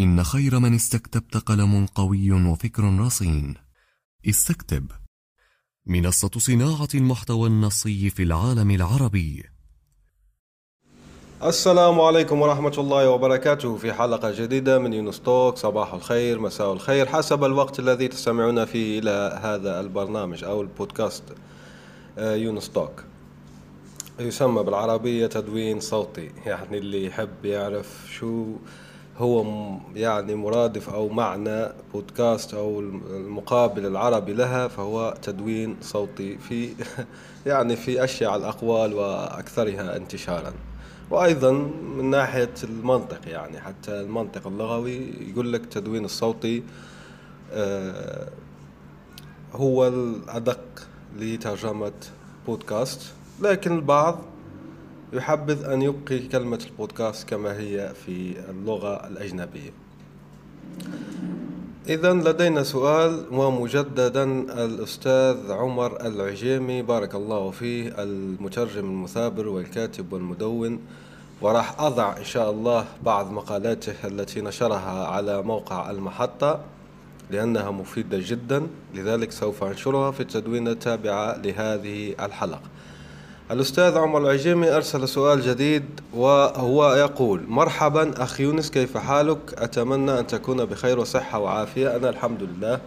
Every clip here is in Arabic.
إن خير من استكتبت قلم قوي وفكر رصين. استكتب. منصة صناعة المحتوى النصي في العالم العربي. السلام عليكم ورحمة الله وبركاته. في حلقة جديدة من يونستوك صباح الخير مساء الخير حسب الوقت الذي تستمعون فيه إلى هذا البرنامج أو البودكاست آه، يونستوك يسمى بالعربية تدوين صوتي يعني اللي يحب يعرف شو هو يعني مرادف أو معنى بودكاست أو المقابل العربي لها فهو تدوين صوتي في يعني في أشيع الأقوال وأكثرها انتشارا. وأيضا من ناحية المنطق يعني حتى المنطق اللغوي يقول لك تدوين الصوتي آه، هو الأدق لترجمة بودكاست. لكن البعض يحبذ أن يبقي كلمة البودكاست كما هي في اللغة الأجنبية. إذا لدينا سؤال ومجددا الأستاذ عمر العجيمي بارك الله فيه المترجم المثابر والكاتب والمدون وراح أضع إن شاء الله بعض مقالاته التي نشرها على موقع المحطة لأنها مفيدة جدا لذلك سوف أنشرها في التدوين التابعة لهذه الحلقة. الأستاذ عمر العجيمي أرسل سؤال جديد وهو يقول مرحبا أخ يونس كيف حالك؟ أتمنى أن تكون بخير وصحة وعافية. أنا الحمد لله.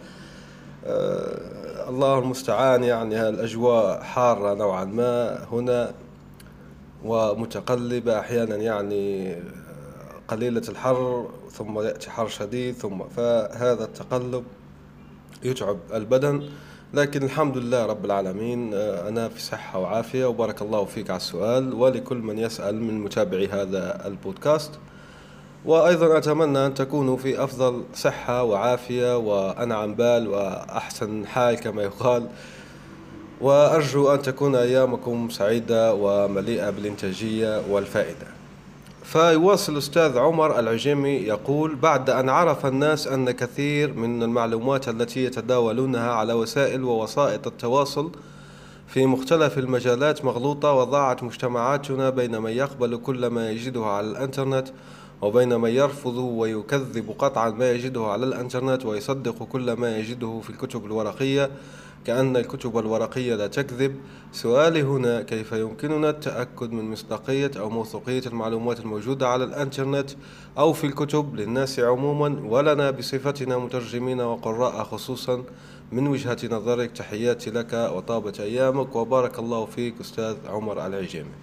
أه الله المستعان يعني الأجواء حارة نوعا ما هنا ومتقلبة أحيانا يعني قليلة الحر ثم يأتي حر شديد ثم فهذا التقلب يتعب البدن. لكن الحمد لله رب العالمين آه، أنا في صحة وعافية وبارك الله فيك على السؤال. ولكل من يسأل من متابعي هذا البودكاست. وأيضا أتمنى أن تكونوا في أفضل صحة وعافية وأنعم بال وأحسن حال كما يقال. وأرجو أن تكون أيامكم سعيدة ومليئة بالإنتاجية والفائدة. فيواصل الأستاذ عمر العجيمي يقول بعد أن عرف الناس أن كثير من المعلومات التي يتداولونها على وسائل ووسائط التواصل في مختلف المجالات مغلوطة وضاعت مجتمعاتنا بين من يقبل كل ما يجده على الإنترنت وبين من يرفض ويكذب قطعا ما يجده على الإنترنت ويصدق كل ما يجده في الكتب الورقية كأن الكتب الورقية لا تكذب. سؤالي هنا كيف يمكننا التأكد من مصداقية أو موثوقية المعلومات الموجودة على الإنترنت أو في الكتب للناس عموما ولنا بصفتنا مترجمين وقراء خصوصا؟ من وجهة نظرك تحياتي لك وطابت أيامك وبارك الله فيك أستاذ عمر العجيمي.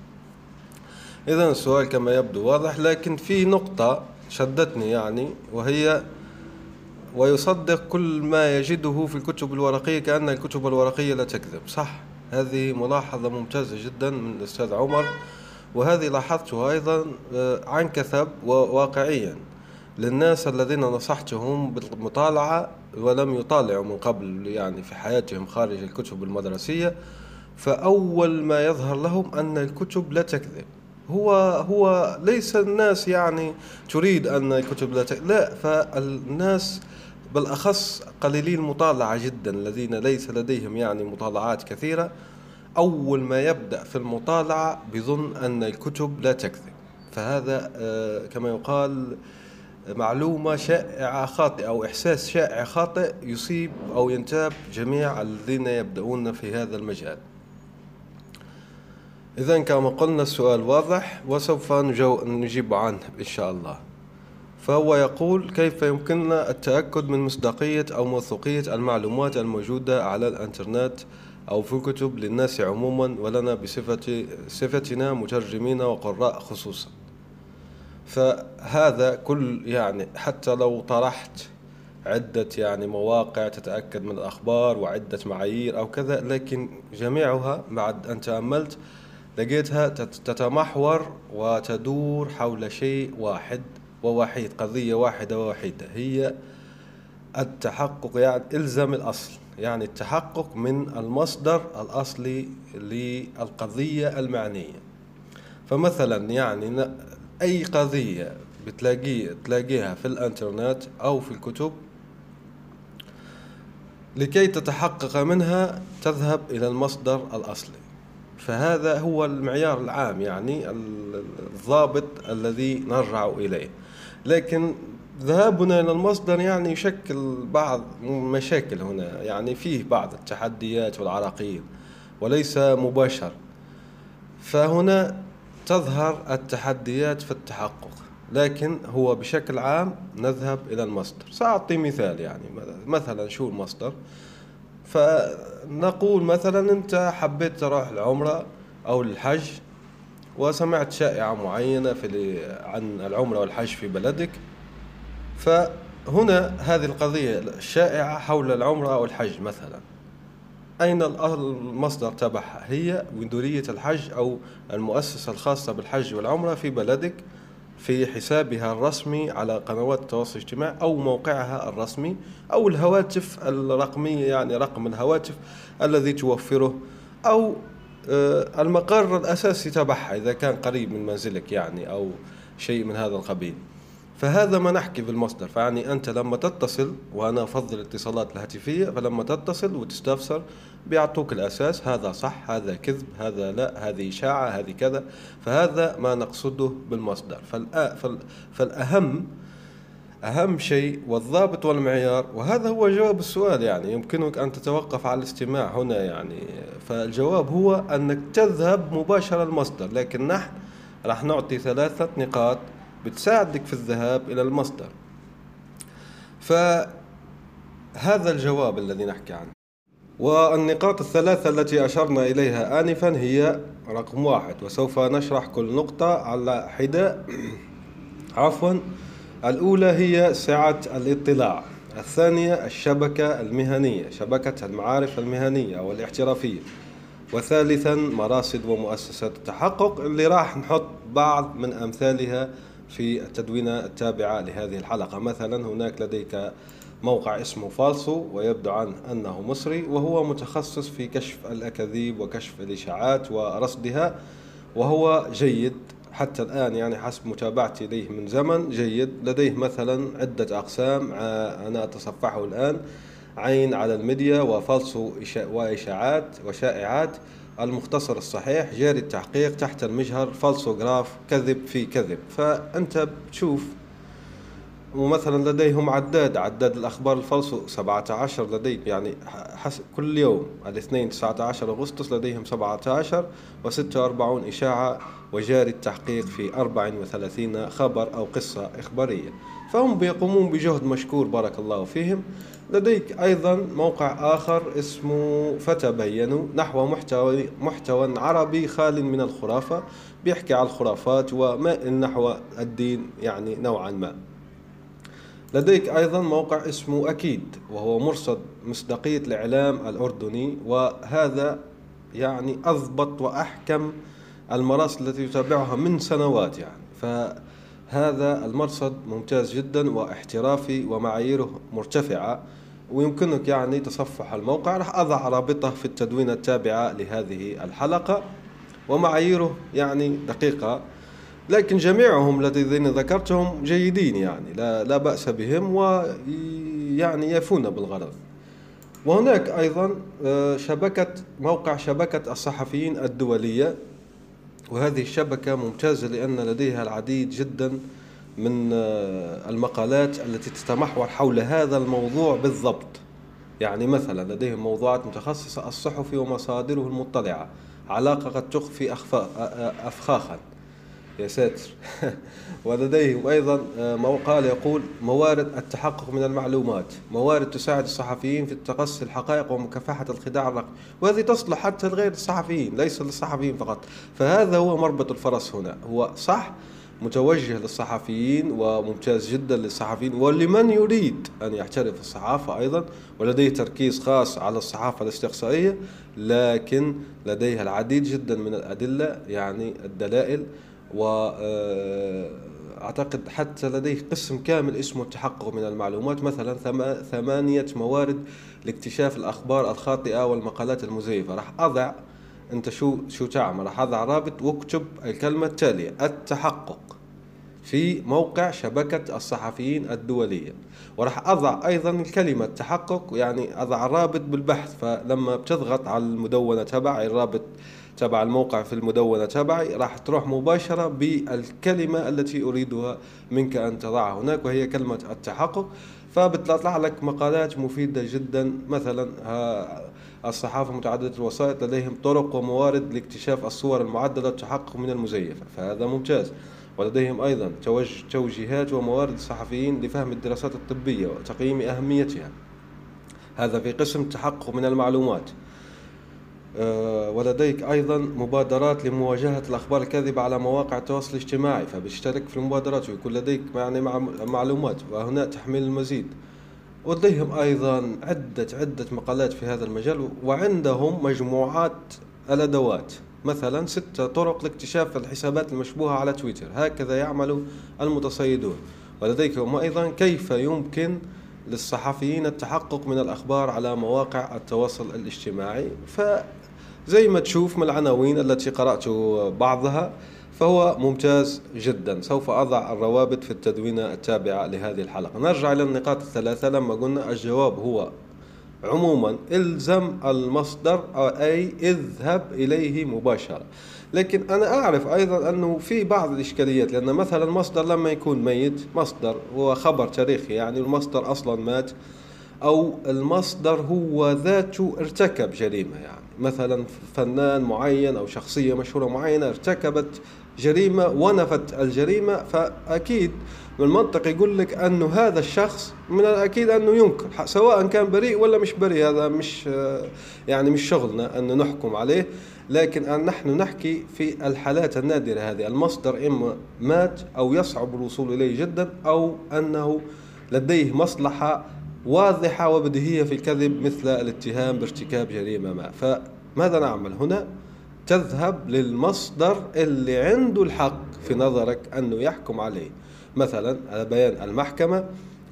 إذا السؤال كما يبدو واضح لكن في نقطة شدتني يعني وهي ويصدق كل ما يجده في الكتب الورقية كأن الكتب الورقية لا تكذب. صح هذه ملاحظة ممتازة جدا من الأستاذ عمر وهذه لاحظتها أيضا آه، عن كثب وواقعيا للناس الذين نصحتهم بالمطالعة ولم يطالعوا من قبل يعني في حياتهم خارج الكتب المدرسية فأول ما يظهر لهم أن الكتب لا تكذب. هو هو ليس الناس يعني تريد أن الكتب لا تكذب لا فالناس بالأخص قليلي المطالعة جدا الذين ليس لديهم يعني مطالعات كثيرة. أول ما يبدأ في المطالعة بظن أن الكتب لا تكذب. فهذا آه، كما يقال معلومة شائعة خاطئة أو إحساس شائع خاطئ يصيب أو ينتاب جميع الذين يبدأون في هذا المجال. إذا كما قلنا السؤال واضح وسوف نجيب عنه إن شاء الله. فهو يقول كيف يمكننا التأكد من مصداقية أو موثوقية المعلومات الموجودة على الإنترنت أو في الكتب للناس عموما ولنا بصفة صفتنا مترجمين وقراء خصوصا. فهذا كل يعني حتى لو طرحت عدة يعني مواقع تتأكد من الأخبار وعدة معايير أو كذا لكن جميعها بعد أن تأملت لقيتها تتمحور وتدور حول شيء واحد. ووحيد قضية واحدة ووحيدة. هي التحقق يعني إلزم الأصل. يعني التحقق من المصدر الأصلي للقضية المعنية. فمثلا يعني أي قضية بتلاقي تلاقيها في الإنترنت أو في الكتب لكي تتحقق منها تذهب إلى المصدر الأصلي. فهذا هو المعيار العام يعني الضابط الذي نرجع إليه. لكن ذهابنا إلى المصدر يعني يشكل بعض مشاكل هنا يعني فيه بعض التحديات والعراقيل وليس مباشر. فهنا تظهر التحديات في التحقق لكن هو بشكل عام نذهب إلى المصدر. سأعطي مثال يعني مثلا شو المصدر؟ فنقول مثلا أنت حبيت تروح العمرة أو الحج وسمعت شائعة معينة في عن العمرة والحج في بلدك. فهنا هذه القضية الشائعة حول العمرة أو الحج مثلا. أين المصدر تبعها؟ هي مديرية الحج أو المؤسسة الخاصة بالحج والعمرة في بلدك في حسابها الرسمي على قنوات التواصل الاجتماعي أو موقعها الرسمي أو الهواتف الرقمية يعني رقم الهواتف الذي توفره أو المقر الأساسي تبعها إذا كان قريب من منزلك يعني أو شيء من هذا القبيل. فهذا ما نحكي بالمصدر. فيعني أنت لما تتصل وأنا أفضل الاتصالات الهاتفية فلما تتصل وتستفسر بيعطوك الأساس هذا صح هذا كذب هذا لا هذه إشاعة هذه كذا. فهذا ما نقصده بالمصدر. فالأهم أهم شيء والضابط والمعيار. وهذا هو جواب السؤال يعني. يمكنك أن تتوقف على الاستماع هنا يعني. فالجواب هو أنك تذهب مباشرة المصدر لكن نحن راح نعطي ثلاثة نقاط بتساعدك في الذهاب إلى المصدر. فهذا الجواب الذي نحكي عنه. والنقاط الثلاثة التي أشرنا إليها آنفا هي رقم واحد. وسوف نشرح كل نقطة على حدة. عفوا. الأولى هي سعة الاطلاع الثانية الشبكة المهنية شبكة المعارف المهنية أو الاحترافية وثالثا مراصد ومؤسسات التحقق اللي راح نحط بعض من أمثالها في التدوينة التابعة لهذه الحلقة. مثلا هناك لديك موقع اسمه فالسو ويبدو عنه أنه مصري وهو متخصص في كشف الأكاذيب وكشف الإشاعات ورصدها وهو جيد حتى الآن يعني حسب متابعتي إليه من زمن جيد لديه مثلا عدة أقسام أنا أتصفحه الآن عين على الميديا وفالسو وإشاعات وشائعات المختصر الصحيح جاري التحقيق تحت المجهر فالسوغراف كذب في كذب. فأنت بتشوف ومثلا لديهم عداد عداد الأخبار الفالسو 17 لديك يعني حسب كل يوم الاثنين 19 أغسطس لديهم 17 و46 إشاعة وجاري التحقيق في 34 خبر أو قصة إخبارية. فهم بيقومون بجهد مشكور بارك الله فيهم. لديك أيضا موقع آخر اسمه فتبينوا نحو محتوى محتوى عربي خال من الخرافة بيحكي على الخرافات ومائل نحو الدين يعني نوعا ما. لديك أيضا موقع اسمه أكيد وهو مرصد مصداقية الإعلام الأردني وهذا يعني أضبط وأحكم المراصد التي يتابعها من سنوات يعني. فهذا المرصد ممتاز جدا واحترافي ومعاييره مرتفعة ويمكنك يعني تصفح الموقع. راح أضع رابطة في التدوينة التابعة لهذه الحلقة ومعاييره يعني دقيقة. لكن جميعهم الذين ذكرتهم جيدين يعني لا, لا بأس بهم ويعني يفون بالغرض. وهناك أيضا آه، شبكة موقع شبكة الصحفيين الدولية. وهذه الشبكة ممتازة لأن لديها العديد جدا من آه، المقالات التي تتمحور حول هذا الموضوع بالضبط. يعني مثلا لديهم موضوعات متخصصة الصحفي ومصادره المطلعة علاقة قد تخفي أفخاخا. يا ساتر. ولديهم أيضا آه، مقال يقول موارد التحقق من المعلومات. موارد تساعد الصحفيين في تقصي الحقائق ومكافحة الخداع الرقمي. وهذه تصلح حتى لغير الصحفيين ليس للصحفيين فقط. فهذا هو مربط الفرس هنا. هو صح متوجه للصحفيين وممتاز جدا للصحفيين. ولمن يريد أن يحترف الصحافة أيضا؟ ولديه تركيز خاص على الصحافة الاستقصائية لكن لديها العديد جدا من الأدلة يعني الدلائل و آه، أعتقد حتى لديه قسم كامل اسمه التحقق من المعلومات مثلا ثمانية موارد لاكتشاف الأخبار الخاطئة والمقالات المزيفة. راح أضع أنت شو شو تعمل. راح أضع رابط وأكتب الكلمة التالية التحقق. في موقع شبكة الصحفيين الدولية. وراح أضع أيضا الكلمة تحقق يعني أضع رابط بالبحث. فلما بتضغط على المدونة تبع الرابط تبع الموقع في المدونة تبعي راح تروح مباشرة بالكلمة التي أريدها منك أن تضعها هناك وهي كلمة التحقق. فبتطلع لك مقالات مفيدة جدا. مثلا الصحافة متعددة الوسائط لديهم طرق وموارد لاكتشاف الصور المعدلة والتحقق من المزيفة. فهذا ممتاز. ولديهم أيضا توجيهات وموارد الصحفيين لفهم الدراسات الطبية وتقييم أهميتها. هذا في قسم التحقق من المعلومات. آه، ولديك أيضا مبادرات لمواجهة الأخبار الكاذبة على مواقع التواصل الاجتماعي فبيشترك في المبادرات ويكون لديك يعني معلومات وهنا تحميل المزيد. ولديهم أيضا عدة عدة مقالات في هذا المجال وعندهم مجموعات الأدوات. مثلا ستة طرق لاكتشاف الحسابات المشبوهة على تويتر. هكذا يعمل المتصيدون. ولديكم أيضا كيف يمكن للصحفيين التحقق من الأخبار على مواقع التواصل الاجتماعي؟ فزي ما تشوف من العناوين التي قرأت بعضها فهو ممتاز جدا. سوف أضع الروابط في التدوينة التابعة لهذه الحلقة. نرجع إلى النقاط الثلاثة. لما قلنا الجواب هو عموما إلزم المصدر أي اذهب إليه مباشرة. لكن أنا أعرف أيضا أنه في بعض الإشكاليات لأن مثلا مصدر لما يكون ميت مصدر هو خبر تاريخي يعني المصدر أصلا مات أو المصدر هو ذاته ارتكب جريمة يعني مثلا فنان معين أو شخصية مشهورة معينة ارتكبت جريمة ونفت الجريمة فأكيد من المنطق يقول لك أنه هذا الشخص من الأكيد أنه ينكر سواء كان بريء ولا مش بريء هذا مش يعني مش شغلنا أن نحكم عليه. لكن أن نحن نحكي في الحالات النادرة هذه المصدر إما مات أو يصعب الوصول إليه جدا أو أنه لديه مصلحة واضحة وبديهية في الكذب مثل الاتهام بارتكاب جريمة ما. فماذا نعمل هنا؟ تذهب للمصدر اللي عنده الحق. في نظرك أنه يحكم عليه. مثلا على بيان المحكمة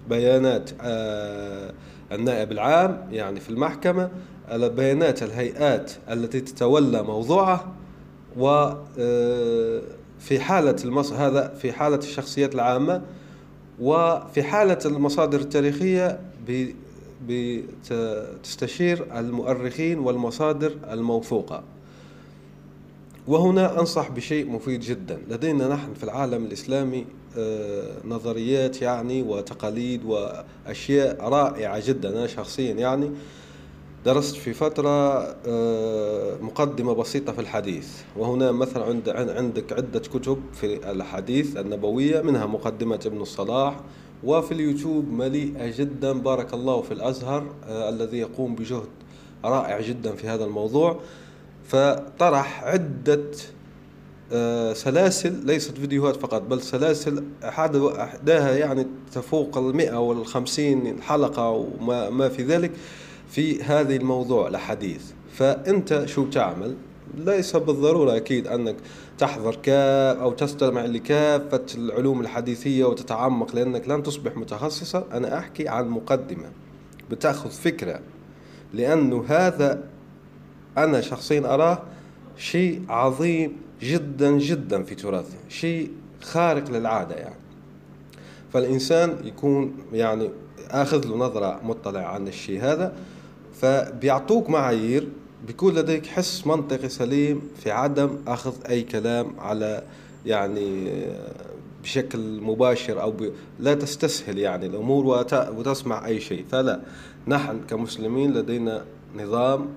بيانات آه، النائب العام يعني في المحكمة على بيانات الهيئات التي تتولى موضوعه و آه، في حالة المص... هذا في حالة الشخصيات العامة وفي حالة المصادر التاريخية بتستشير المؤرخين والمصادر الموثوقة. وهنا أنصح بشيء مفيد جدا. لدينا نحن في العالم الإسلامي آه، نظريات يعني وتقاليد وأشياء رائعة جدا. أنا شخصيا يعني درست في فترة آه، مقدمة بسيطة في الحديث. وهنا مثلا عند عندك عدة كتب في الحديث النبوية منها مقدمة ابن الصلاح وفي اليوتيوب مليئة جدا. بارك الله في الأزهر آه، الذي يقوم بجهد رائع جدا في هذا الموضوع. فطرح عدة آه، سلاسل ليست فيديوهات فقط بل سلاسل أحداها يعني تفوق المئة والخمسين حلقة وما ما في ذلك في هذه الموضوع الحديث فأنت شو تعمل؟ ليس بالضرورة أكيد أنك تحضر كاف أو تستمع لكافة العلوم الحديثية وتتعمق لأنك لن تصبح متخصصا. أنا أحكي عن مقدمة بتأخذ فكرة لأنه هذا أنا شخصيا أراه شيء عظيم جدا جدا في تراثنا شيء خارق للعادة يعني. فالإنسان يكون يعني آخذ له نظرة مطلع عن الشيء هذا فبيعطوك معايير بيكون لديك حس منطقي سليم في عدم أخذ أي كلام على يعني بشكل مباشر أو ب... لا تستسهل يعني الأمور وت... وتسمع أي شيء. فلا نحن كمسلمين لدينا نظام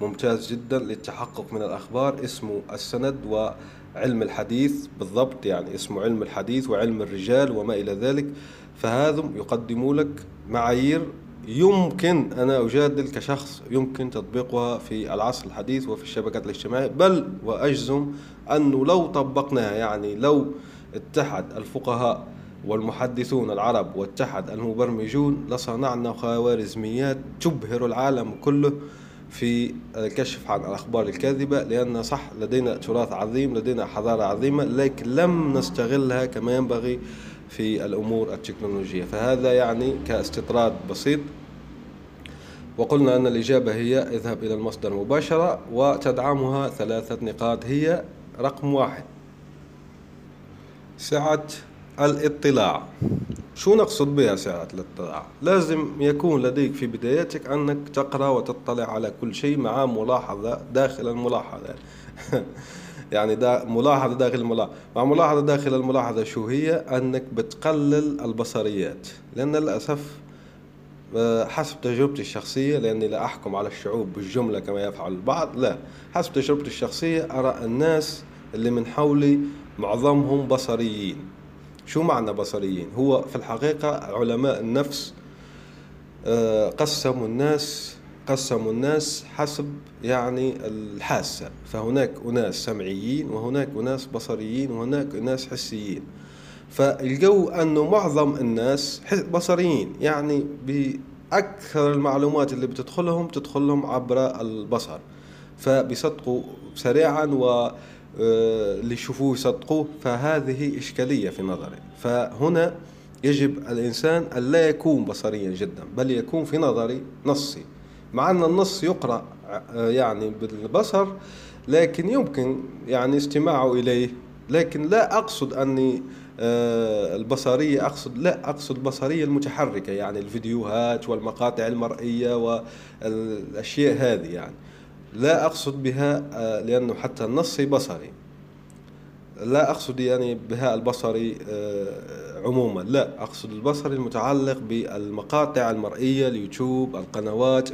ممتاز جدا للتحقق من الأخبار اسمه السند وعلم الحديث بالضبط يعني اسمه علم الحديث وعلم الرجال وما إلى ذلك. فهذم يقدموا لك معايير يمكن أنا أجادل كشخص يمكن تطبيقها في العصر الحديث وفي الشبكات الاجتماعية بل وأجزم أنه لو طبقناها يعني لو اتحد الفقهاء والمحدثون العرب واتحد المبرمجون لصنعنا خوارزميات تبهر العالم كله. في الكشف عن الأخبار الكاذبة لأن صح لدينا تراث عظيم لدينا حضارة عظيمة لكن لم نستغلها كما ينبغي في الأمور التكنولوجية. فهذا يعني كاستطراد بسيط. وقلنا أن الإجابة هي اذهب إلى المصدر مباشرة وتدعمها ثلاثة نقاط. هي رقم واحد سعة الاطلاع. شو نقصد بها سعة الاطلاع؟ لازم يكون لديك في بدايتك أنك تقرأ وتطلع على كل شيء مع ملاحظة داخل الملاحظة. يعني دا ملاحظة داخل الملاحظة. مع ملاحظة داخل الملاحظة شو هي؟ أنك بتقلل البصريات. لأن للأسف آه، حسب تجربتي الشخصية لأني لا أحكم على الشعوب بالجملة كما يفعل البعض لا. حسب تجربتي الشخصية أرى الناس اللي من حولي معظمهم بصريين. شو معنى بصريين؟ هو في الحقيقة علماء النفس آه، قسموا الناس قسموا الناس حسب يعني الحاسة. فهناك أناس سمعيين وهناك أناس بصريين وهناك أناس حسيين. فالجو أنه معظم الناس بصريين. يعني بأكثر المعلومات اللي بتدخلهم تدخلهم عبر البصر. فبيصدقوا سريعا و اللي يشوفوه يصدقوه فهذه إشكالية في نظري. فهنا يجب الإنسان أن لا يكون بصريا جدا بل يكون في نظري نصي. مع أن النص يقرأ آه، يعني بالبصر لكن يمكن يعني استماعه إليه. لكن لا أقصد أني آه، البصرية أقصد لا أقصد البصرية المتحركة يعني الفيديوهات والمقاطع المرئية والأشياء هذه يعني. لا أقصد بها آه، لأنه حتى النصي بصري. لا أقصد يعني بها البصري آه، عموما. لا أقصد البصري المتعلق بالمقاطع المرئية اليوتيوب القنوات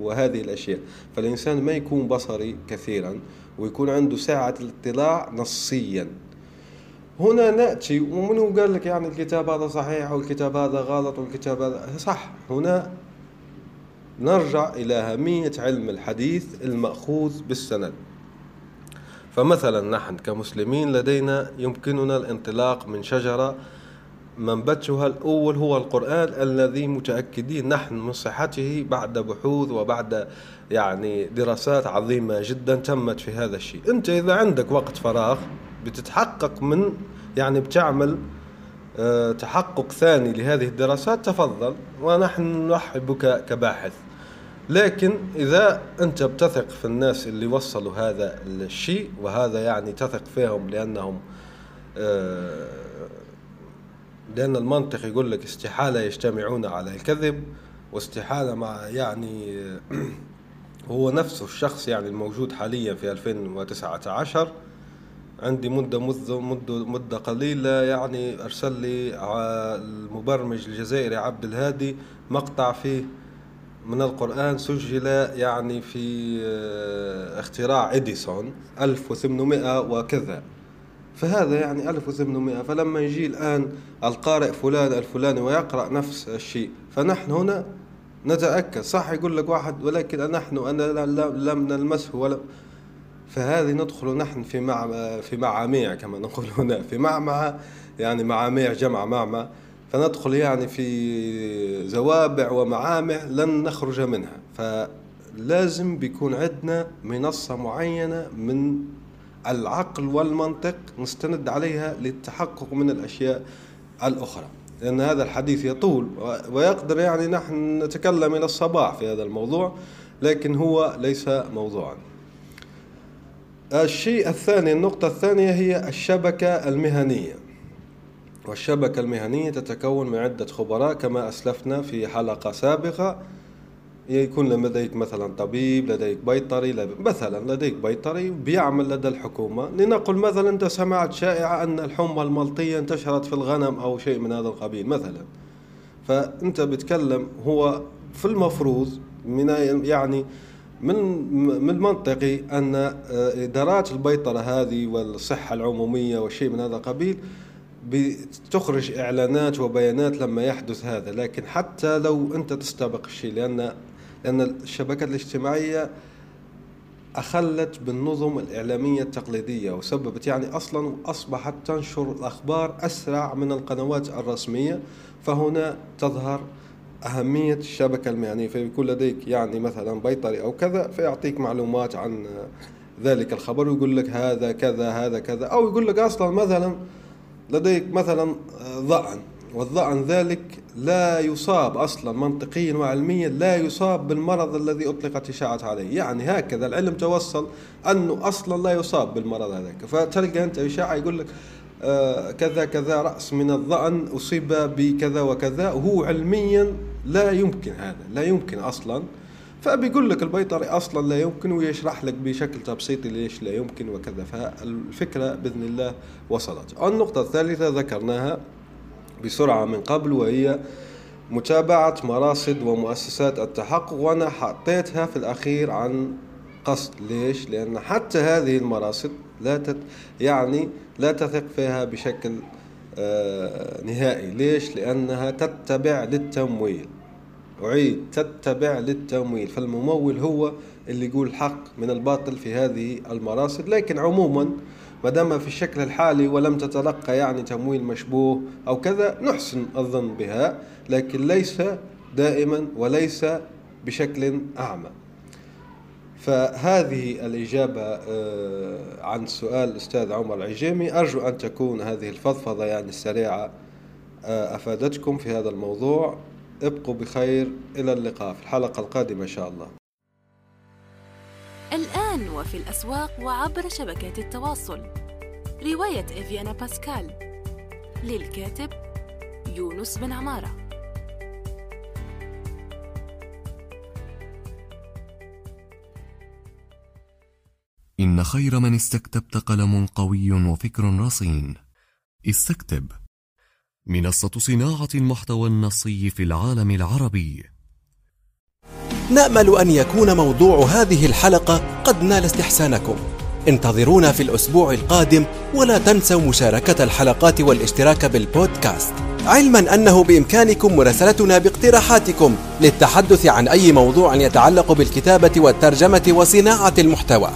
وهذه الأشياء. فالإنسان ما يكون بصري كثيرا ويكون عنده ساعة الاطلاع نصيا. هنا نأتي ومنو قال لك يعني الكتاب هذا صحيح والكتاب هذا غلط والكتاب هذا صح. هنا نرجع إلى أهمية علم الحديث المأخوذ بالسند. فمثلا نحن كمسلمين لدينا يمكننا الانطلاق من شجرة منبتها الأول هو القرآن الذي متأكدين نحن من صحته بعد بحوث وبعد يعني دراسات عظيمة جدا تمت في هذا الشيء. أنت إذا عندك وقت فراغ بتتحقق من يعني بتعمل آه، تحقق ثاني لهذه الدراسات تفضل ونحن نرحب بك كباحث. لكن إذا أنت بتثق في الناس اللي وصلوا هذا الشيء وهذا يعني تثق فيهم لأنهم آه، لأن المنطق يقول لك استحالة يجتمعون على الكذب واستحالة مع يعني هو نفسه الشخص يعني الموجود حاليا في 2019 عندي مدة مدة مدة, مدة قليلة يعني أرسل لي المبرمج الجزائري عبد الهادي مقطع فيه من القرآن سجل يعني في آه، اختراع إديسون 1800 وكذا. فهذا يعني 1800 فلما يجي الآن القارئ فلان الفلاني ويقرأ نفس الشيء فنحن هنا نتأكد. صح يقول لك واحد ولكن نحن أنا لم نلمسه ولا. فهذه ندخل نحن في مع في معاميع كما نقول هنا في معمعة يعني معاميع جمع معمع فندخل يعني في زوابع ومعامع لن نخرج منها. فلازم بيكون عندنا منصة معينة من العقل والمنطق نستند عليها للتحقق من الأشياء الأخرى. لأن هذا الحديث يطول ويقدر يعني نحن نتكلم إلى الصباح في هذا الموضوع لكن هو ليس موضوعا. الشيء الثاني النقطة الثانية هي الشبكة المهنية. والشبكة المهنية تتكون من عدة خبراء كما أسلفنا في حلقة سابقة. يكون لديك مثلا طبيب لديك بيطري مثلا لديك بيطري بيعمل لدى الحكومة. لنقل مثلا أنت سمعت شائعة أن الحمى الملطية انتشرت في الغنم أو شيء من هذا القبيل مثلا. فأنت بتكلم هو في المفروض من يعني من من المنطقي أن إدارات البيطرة هذه والصحة العمومية والشيء من هذا القبيل بتخرج إعلانات وبيانات لما يحدث هذا لكن حتى لو أنت تستبق الشيء لأن لأن الشبكات الاجتماعية أخلت بالنظم الإعلامية التقليدية وسببت يعني أصلا أصبحت تنشر الأخبار أسرع من القنوات الرسمية فهنا تظهر أهمية الشبكة المهنية. فيكون لديك يعني مثلا بيطري أو كذا فيعطيك معلومات عن ذلك الخبر ويقول لك هذا كذا هذا كذا أو يقول لك أصلا مثلا لديك مثلا ضأن والضأن ذلك لا يصاب أصلا منطقيا وعلميا لا يصاب بالمرض الذي أطلقت إشاعة عليه. يعني هكذا العلم توصل أنه أصلا لا يصاب بالمرض هذاك. فتلقى أنت إشاعة يقول لك آه كذا كذا رأس من الضأن أصيب بكذا وكذا. وهو علميا لا يمكن هذا لا يمكن أصلا فبيقول لك البيطري أصلا لا يمكن ويشرح لك بشكل تبسيطي ليش لا يمكن وكذا فالفكرة بإذن الله وصلت. النقطة الثالثة ذكرناها بسرعة من قبل وهي متابعة مراصد ومؤسسات التحقق وأنا حطيتها في الأخير عن قصد ليش؟ لأن حتى هذه المراصد لا تت يعني لا تثق فيها بشكل آه نهائي ليش؟ لأنها تتبع للتمويل أعيد. تتبع للتمويل. فالممول هو اللي يقول الحق من الباطل في هذه المراصد. لكن عموما ما دام في الشكل الحالي ولم تتلقى يعني تمويل مشبوه أو كذا نحسن الظن بها. لكن ليس دائما وليس بشكل أعمى. فهذه الإجابة آه، عن سؤال الأستاذ عمر العجيمي. أرجو أن تكون هذه الفضفضة يعني السريعة آه، أفادتكم في هذا الموضوع. ابقوا بخير إلى اللقاء في الحلقة القادمة إن شاء الله. الآن وفي الأسواق وعبر شبكات التواصل. رواية إفيانا باسكال. للكاتب يونس بن عمارة. إن خير من استكتبت قلم قوي وفكر رصين. استكتب. منصة صناعة المحتوى النصي في العالم العربي. نأمل أن يكون موضوع هذه الحلقة قد نال استحسانكم. انتظرونا في الأسبوع القادم ولا تنسوا مشاركة الحلقات والاشتراك بالبودكاست. علما أنه بإمكانكم مراسلتنا باقتراحاتكم للتحدث عن أي موضوع يتعلق بالكتابة والترجمة وصناعة المحتوى.